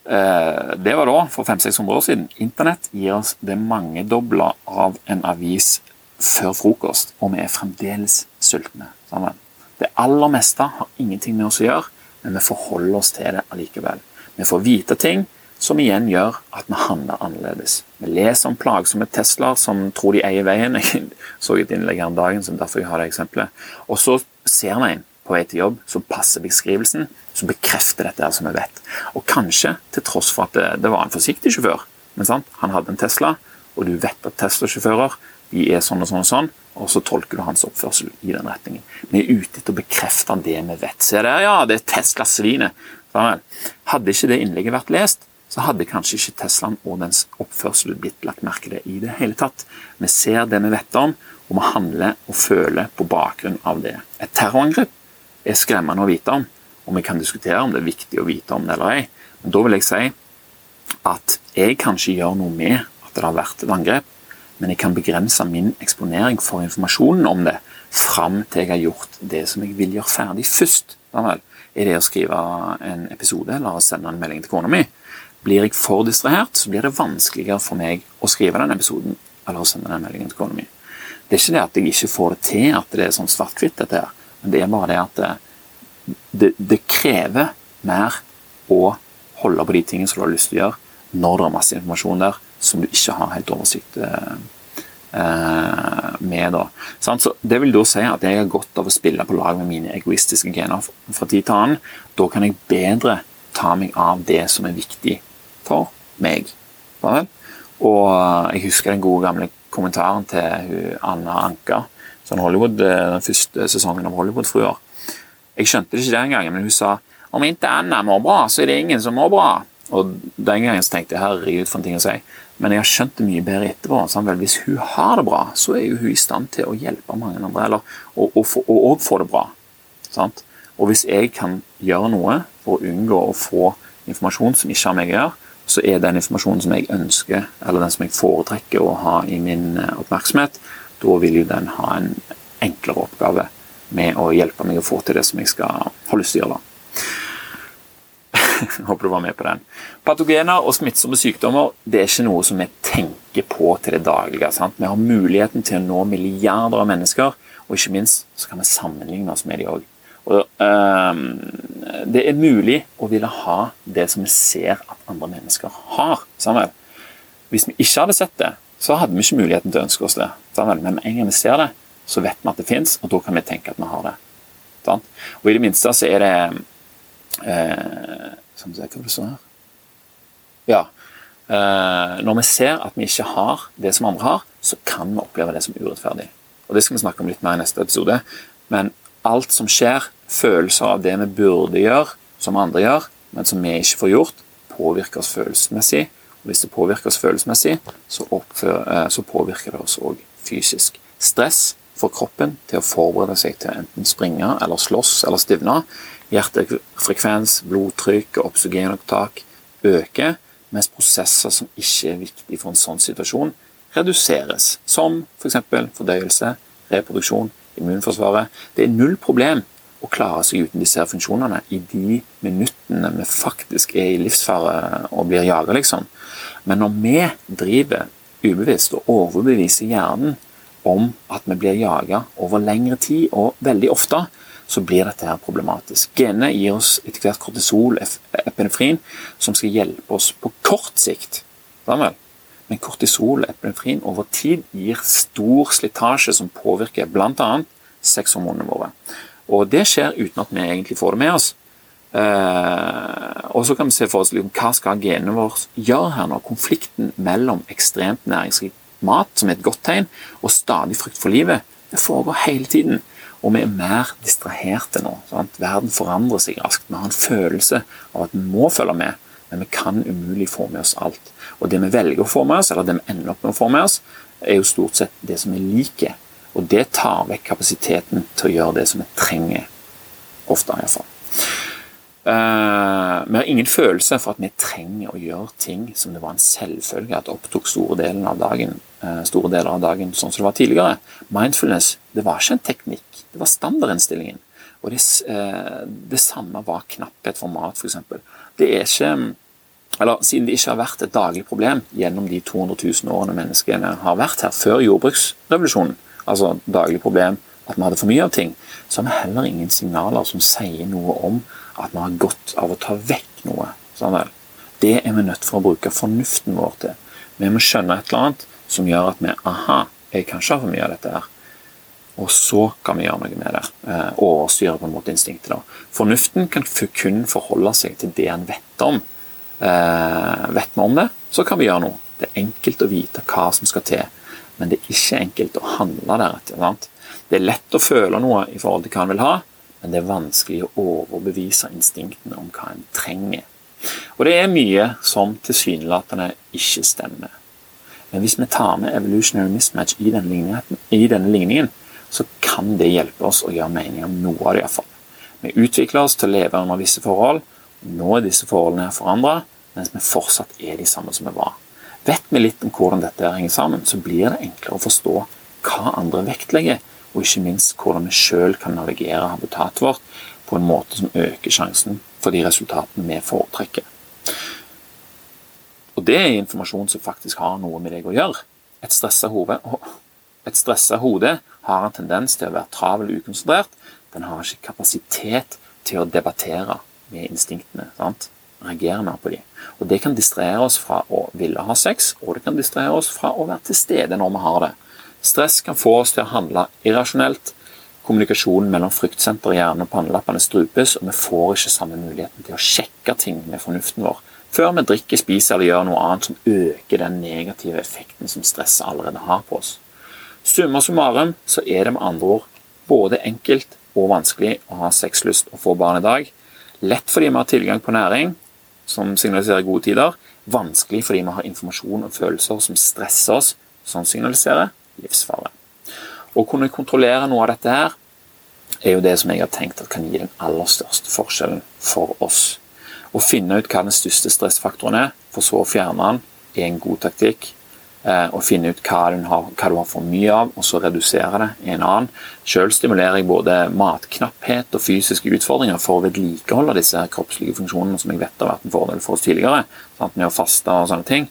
Eh, det var da, for 500-600 år siden. Internett gir oss det mangedobla av en avis før frokost, og vi er fremdeles sultne. Sammen. Det aller meste har ingenting med oss å gjøre, men vi forholder oss til det allikevel. Vi får vite ting som igjen gjør at vi handler annerledes. Vi leser om plagsomme Teslaer som tror de eier veien. Jeg så et innlegg her om dagen, som derfor jeg har det eksempelet. Og så ser vi en på vei til jobb som passer beskrivelsen, som bekrefter dette her som vi vet. Og kanskje til tross for at det, det var en forsiktig sjåfør, men sant? han hadde en Tesla, og du vet at Tesla-sjåfører de er sånn og sånn og sånn, og så tolker du hans oppførsel i den retningen. Vi er ute etter å bekrefte det vi vet. Se der, ja, det er Tesla-svinet. Hadde ikke det innlegget vært lest, så hadde kanskje ikke Teslaen og dens oppførsel blitt lagt merke til i det hele tatt. Vi ser det vi vet om, og vi handler og føler på bakgrunn av det. Et terrorangrep er skremmende å vite om, og vi kan diskutere om det er viktig å vite om det eller ei. Men da vil jeg si at jeg kan ikke gjøre noe med at det har vært et angrep, men jeg kan begrense min eksponering for informasjonen om det fram til jeg har gjort det som jeg vil gjøre ferdig først. Er det å skrive en episode eller å sende en melding til kona mi? Blir jeg for distrahert, så blir det vanskeligere for meg å skrive den episoden eller å sende den meldingen til kona mi. Det er ikke det at jeg ikke får det til, at det er sånn svart-hvitt, dette her. Men det er bare det at det, det, krever mer å holde på de tingene som du har lyst til å gjøre, når det er masse informasjon der som du ikke har helt oversikt eh, eh med. Da. Så Det vil da si at jeg har godt av å spille på lag med mine egoistiske gener fra tid til annen. Da kan jeg bedre ta meg av det som er viktig for meg. Og jeg husker den gode gamle kommentaren til Anna Anka. Eh, den første sesongen av Hollywood-fruer. Jeg skjønte det ikke den gangen, men hun sa om ikke Anna mår bra, så er det ingen som mår bra. Og Den gangen så tenkte jeg herregud, for en ting å si. Men jeg har skjønt det mye bedre etterpå. Vel, hvis hun har det bra, så er jo hun i stand til å hjelpe mange andre, eller, og, òg få det bra. Sant? Og hvis jeg kan gjøre noe for å unngå å få informasjon som ikke har meg å gjøre, så er den informasjonen som jeg ønsker, eller den som jeg foretrekker å ha i min eh, oppmerksomhet, da vil jo den ha en enklere oppgave med å hjelpe meg å få til det som jeg skal ha lyst til å gjøre. Håper du var med på den. Patogener og smittsomme sykdommer det er ikke noe som vi tenker på til det daglige. Sant? Vi har muligheten til å nå milliarder av mennesker, og ikke minst så kan vi sammenligne oss med de òg. Og, øh, det er mulig å ville ha det som vi ser at andre mennesker har. Samuel. Hvis vi ikke hadde sett det, så hadde vi ikke muligheten til å ønske oss det. Samuel. Men med en gang vi ser det, så vet vi at det fins, og da kan vi tenke at vi har det. Sant? Og i det minste så er det eh, Skal vi se hva det står her Ja. Eh, når vi ser at vi ikke har det som andre har, så kan vi oppleve det som urettferdig. Og Det skal vi snakke om litt mer i neste episode. Men alt som skjer, følelser av det vi burde gjøre, som andre gjør, men som vi ikke får gjort, påvirker oss følelsesmessig. Og hvis det påvirker oss følelsesmessig, så, eh, så påvirker det oss òg fysisk. Stress får kroppen til å forberede seg til å enten springe eller slåss eller stivne. Hjertefrekvens, blodtrykk og oksygenopptak øker, mens prosesser som ikke er viktige for en sånn situasjon, reduseres. Som f.eks. For fordøyelse, reproduksjon, immunforsvaret. Det er null problem å klare seg uten disse funksjonene i de minuttene vi faktisk er i livsfare og blir jaga, liksom. Men når vi driver ubevisst og overbeviser hjernen om at vi blir jaga over lengre tid, og veldig ofte, så blir dette her problematisk. Genene gir oss etter hvert kortisol, epinefrin, som skal hjelpe oss på kort sikt. Sammen. Men kortisol epinefrin over tid gir stor slitasje som påvirker bl.a. sexhormonene våre. Og det skjer uten at vi egentlig får det med oss. Uh, og så kan vi se for oss liksom, hva skal genene våre gjøre her nå? Konflikten mellom ekstremt næringsrik mat, som er et godt tegn, og stadig frykt for livet, det foregår hele tiden. Og vi er mer distraherte nå. Sant? Verden forandrer seg raskt. Vi har en følelse av at vi må følge med, men vi kan umulig få med oss alt. Og det vi velger å få med oss, eller det vi ender opp med å få med oss, er jo stort sett det som vi liker. Og det tar vekk kapasiteten til å gjøre det som vi trenger. Ofte, iallfall. Uh, vi har ingen følelse for at vi trenger å gjøre ting som det var en selvfølge at opptok store delen av dagen, store deler av dagen sånn som det var tidligere. Mindfulness det var ikke en teknikk, det var standardinnstillingen. Og det, uh, det samme var knapphet for mat, f.eks. Det er ikke eller Siden det ikke har vært et daglig problem gjennom de 200 000 årene menneskene har vært her, før jordbruksrevolusjonen, altså daglig problem at vi hadde for mye av ting, så har vi heller ingen signaler som sier noe om at vi har godt av å ta vekk noe. Sånn det er vi nødt for å bruke fornuften vår til. Vi må skjønne et eller annet som gjør at vi aha, jeg kan ikke ha for mye av dette her. Og så kan vi gjøre noe med det. Og overstyre på en måte instinktet. da. Fornuften kan kun forholde seg til det en vet om. Eh, vet vi om det, så kan vi gjøre noe. Det er enkelt å vite hva som skal til, men det er ikke enkelt å handle deretter. sant? Det er lett å føle noe i forhold til hva en vil ha, men det er vanskelig å overbevise instinktene om hva en trenger. Og det er mye som tilsynelatende ikke stemmer. Men hvis vi tar med evolutionary mismatch i denne, i denne ligningen, så kan det hjelpe oss å gjøre mening om noe av det iallfall. Vi utvikler oss til å leve under visse forhold. Nå er disse forholdene forandra, mens vi fortsatt er de samme som vi var. Vet vi litt om hvordan dette henger sammen, så blir det enklere å forstå hva andre vektlegger og ikke minst hvordan vi sjøl kan navigere habitatet vårt på en måte som øker sjansen for de resultatene vi foretrekker. Og det er informasjon som faktisk har noe med deg å gjøre. Et stressa hode, et stressa hode har en tendens til å være travel og ukonsentrert. Den har ikke kapasitet til å debattere med instinktene. Sant? reagere mer på dem. Og Det kan distrahere oss fra å ville ha sex, og det kan distrahere oss fra å være til stede når vi har det. Stress kan få oss til å handle irrasjonelt. Kommunikasjonen mellom fryktsenter hjerne og pannelappene strupes, og vi får ikke samme muligheten til å sjekke ting med fornuften vår før vi drikker, spiser eller gjør noe annet som øker den negative effekten som stresset allerede har på oss. Summa summarum så er det med andre ord både enkelt og vanskelig å ha sexlyst og få barn i dag. Lett fordi vi har tilgang på næring, som signaliserer gode tider. Vanskelig fordi vi har informasjon og følelser som stresser oss, som signaliserer livsfare. Å kunne kontrollere noe av dette her er jo det som jeg har tenkt at kan gi den aller største forskjellen for oss. Å finne ut hva den største stressfaktoren er, for så å fjerne den, er en god taktikk. Å eh, finne ut hva har, hva du har for mye av, og så redusere det, er en annen. Selv stimulerer jeg både matknapphet og fysiske utfordringer for å vedlikeholde disse kroppslige funksjonene som jeg vet har vært en fordel for oss tidligere. Sant? Med å faste og sånne ting.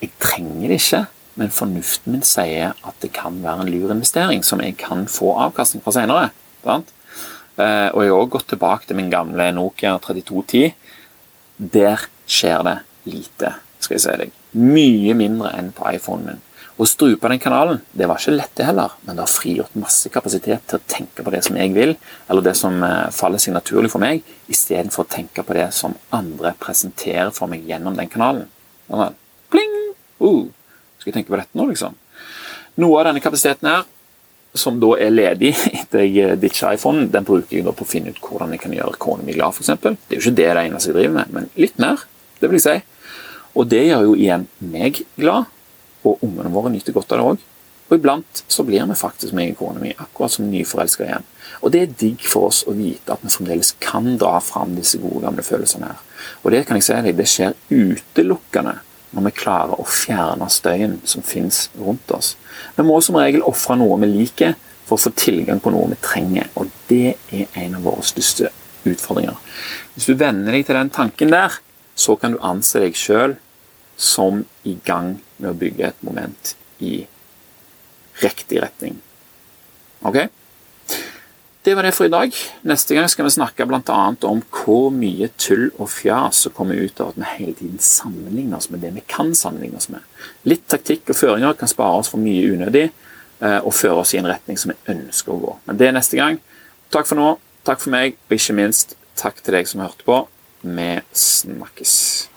Jeg trenger det ikke, men fornuften min sier at det kan være en lur investering som jeg kan få avkastning fra senere. Eh, og jeg har også gått tilbake til min gamle Nokia 3210. Der skjer det lite, skal jeg si deg. Mye mindre enn på iPhonen min. Å strupe den kanalen det var ikke lett, det heller, men det har frigjort masse kapasitet til å tenke på det som jeg vil, eller det som eh, faller seg naturlig for meg, istedenfor å tenke på det som andre presenterer for meg gjennom den kanalen. Pling! Uh, skal jeg tenke på dette nå, liksom? Noe av denne kapasiteten her, som da er ledig etter jeg ditcha iPhonen, den bruker jeg da på å finne ut hvordan jeg kan gjøre kona mi glad, f.eks. Det er jo ikke det det eneste jeg driver med, men litt mer. det vil jeg si. Og det gjør jo igjen meg glad, og ungene våre nyter godt av det òg. Og iblant så blir vi faktisk meg i kona mi akkurat som nyforelska igjen. Og det er digg for oss å vite at vi fremdeles kan dra fram disse gode, gamle følelsene her. Og det kan jeg si deg, det skjer utelukkende når vi klarer å fjerne støyen som finnes rundt oss. Vi må som regel ofre noe vi liker for å få tilgang på noe vi trenger, og det er en av våre største utfordringer. Hvis du venner deg til den tanken der, så kan du anse deg sjøl som i gang med å bygge et moment i riktig retning. Ok? Det var det for i dag. Neste gang skal vi snakke bl.a. om hvor mye tull og fjas som kommer ut av at vi hele tiden sammenligner oss med det vi kan sammenligne oss med. Litt taktikk og føringer kan spare oss for mye unødig eh, og føre oss i en retning som vi ønsker å gå. Men det er neste gang. Takk for nå. Takk for meg, og ikke minst takk til deg som hørte på. Vi snakkes.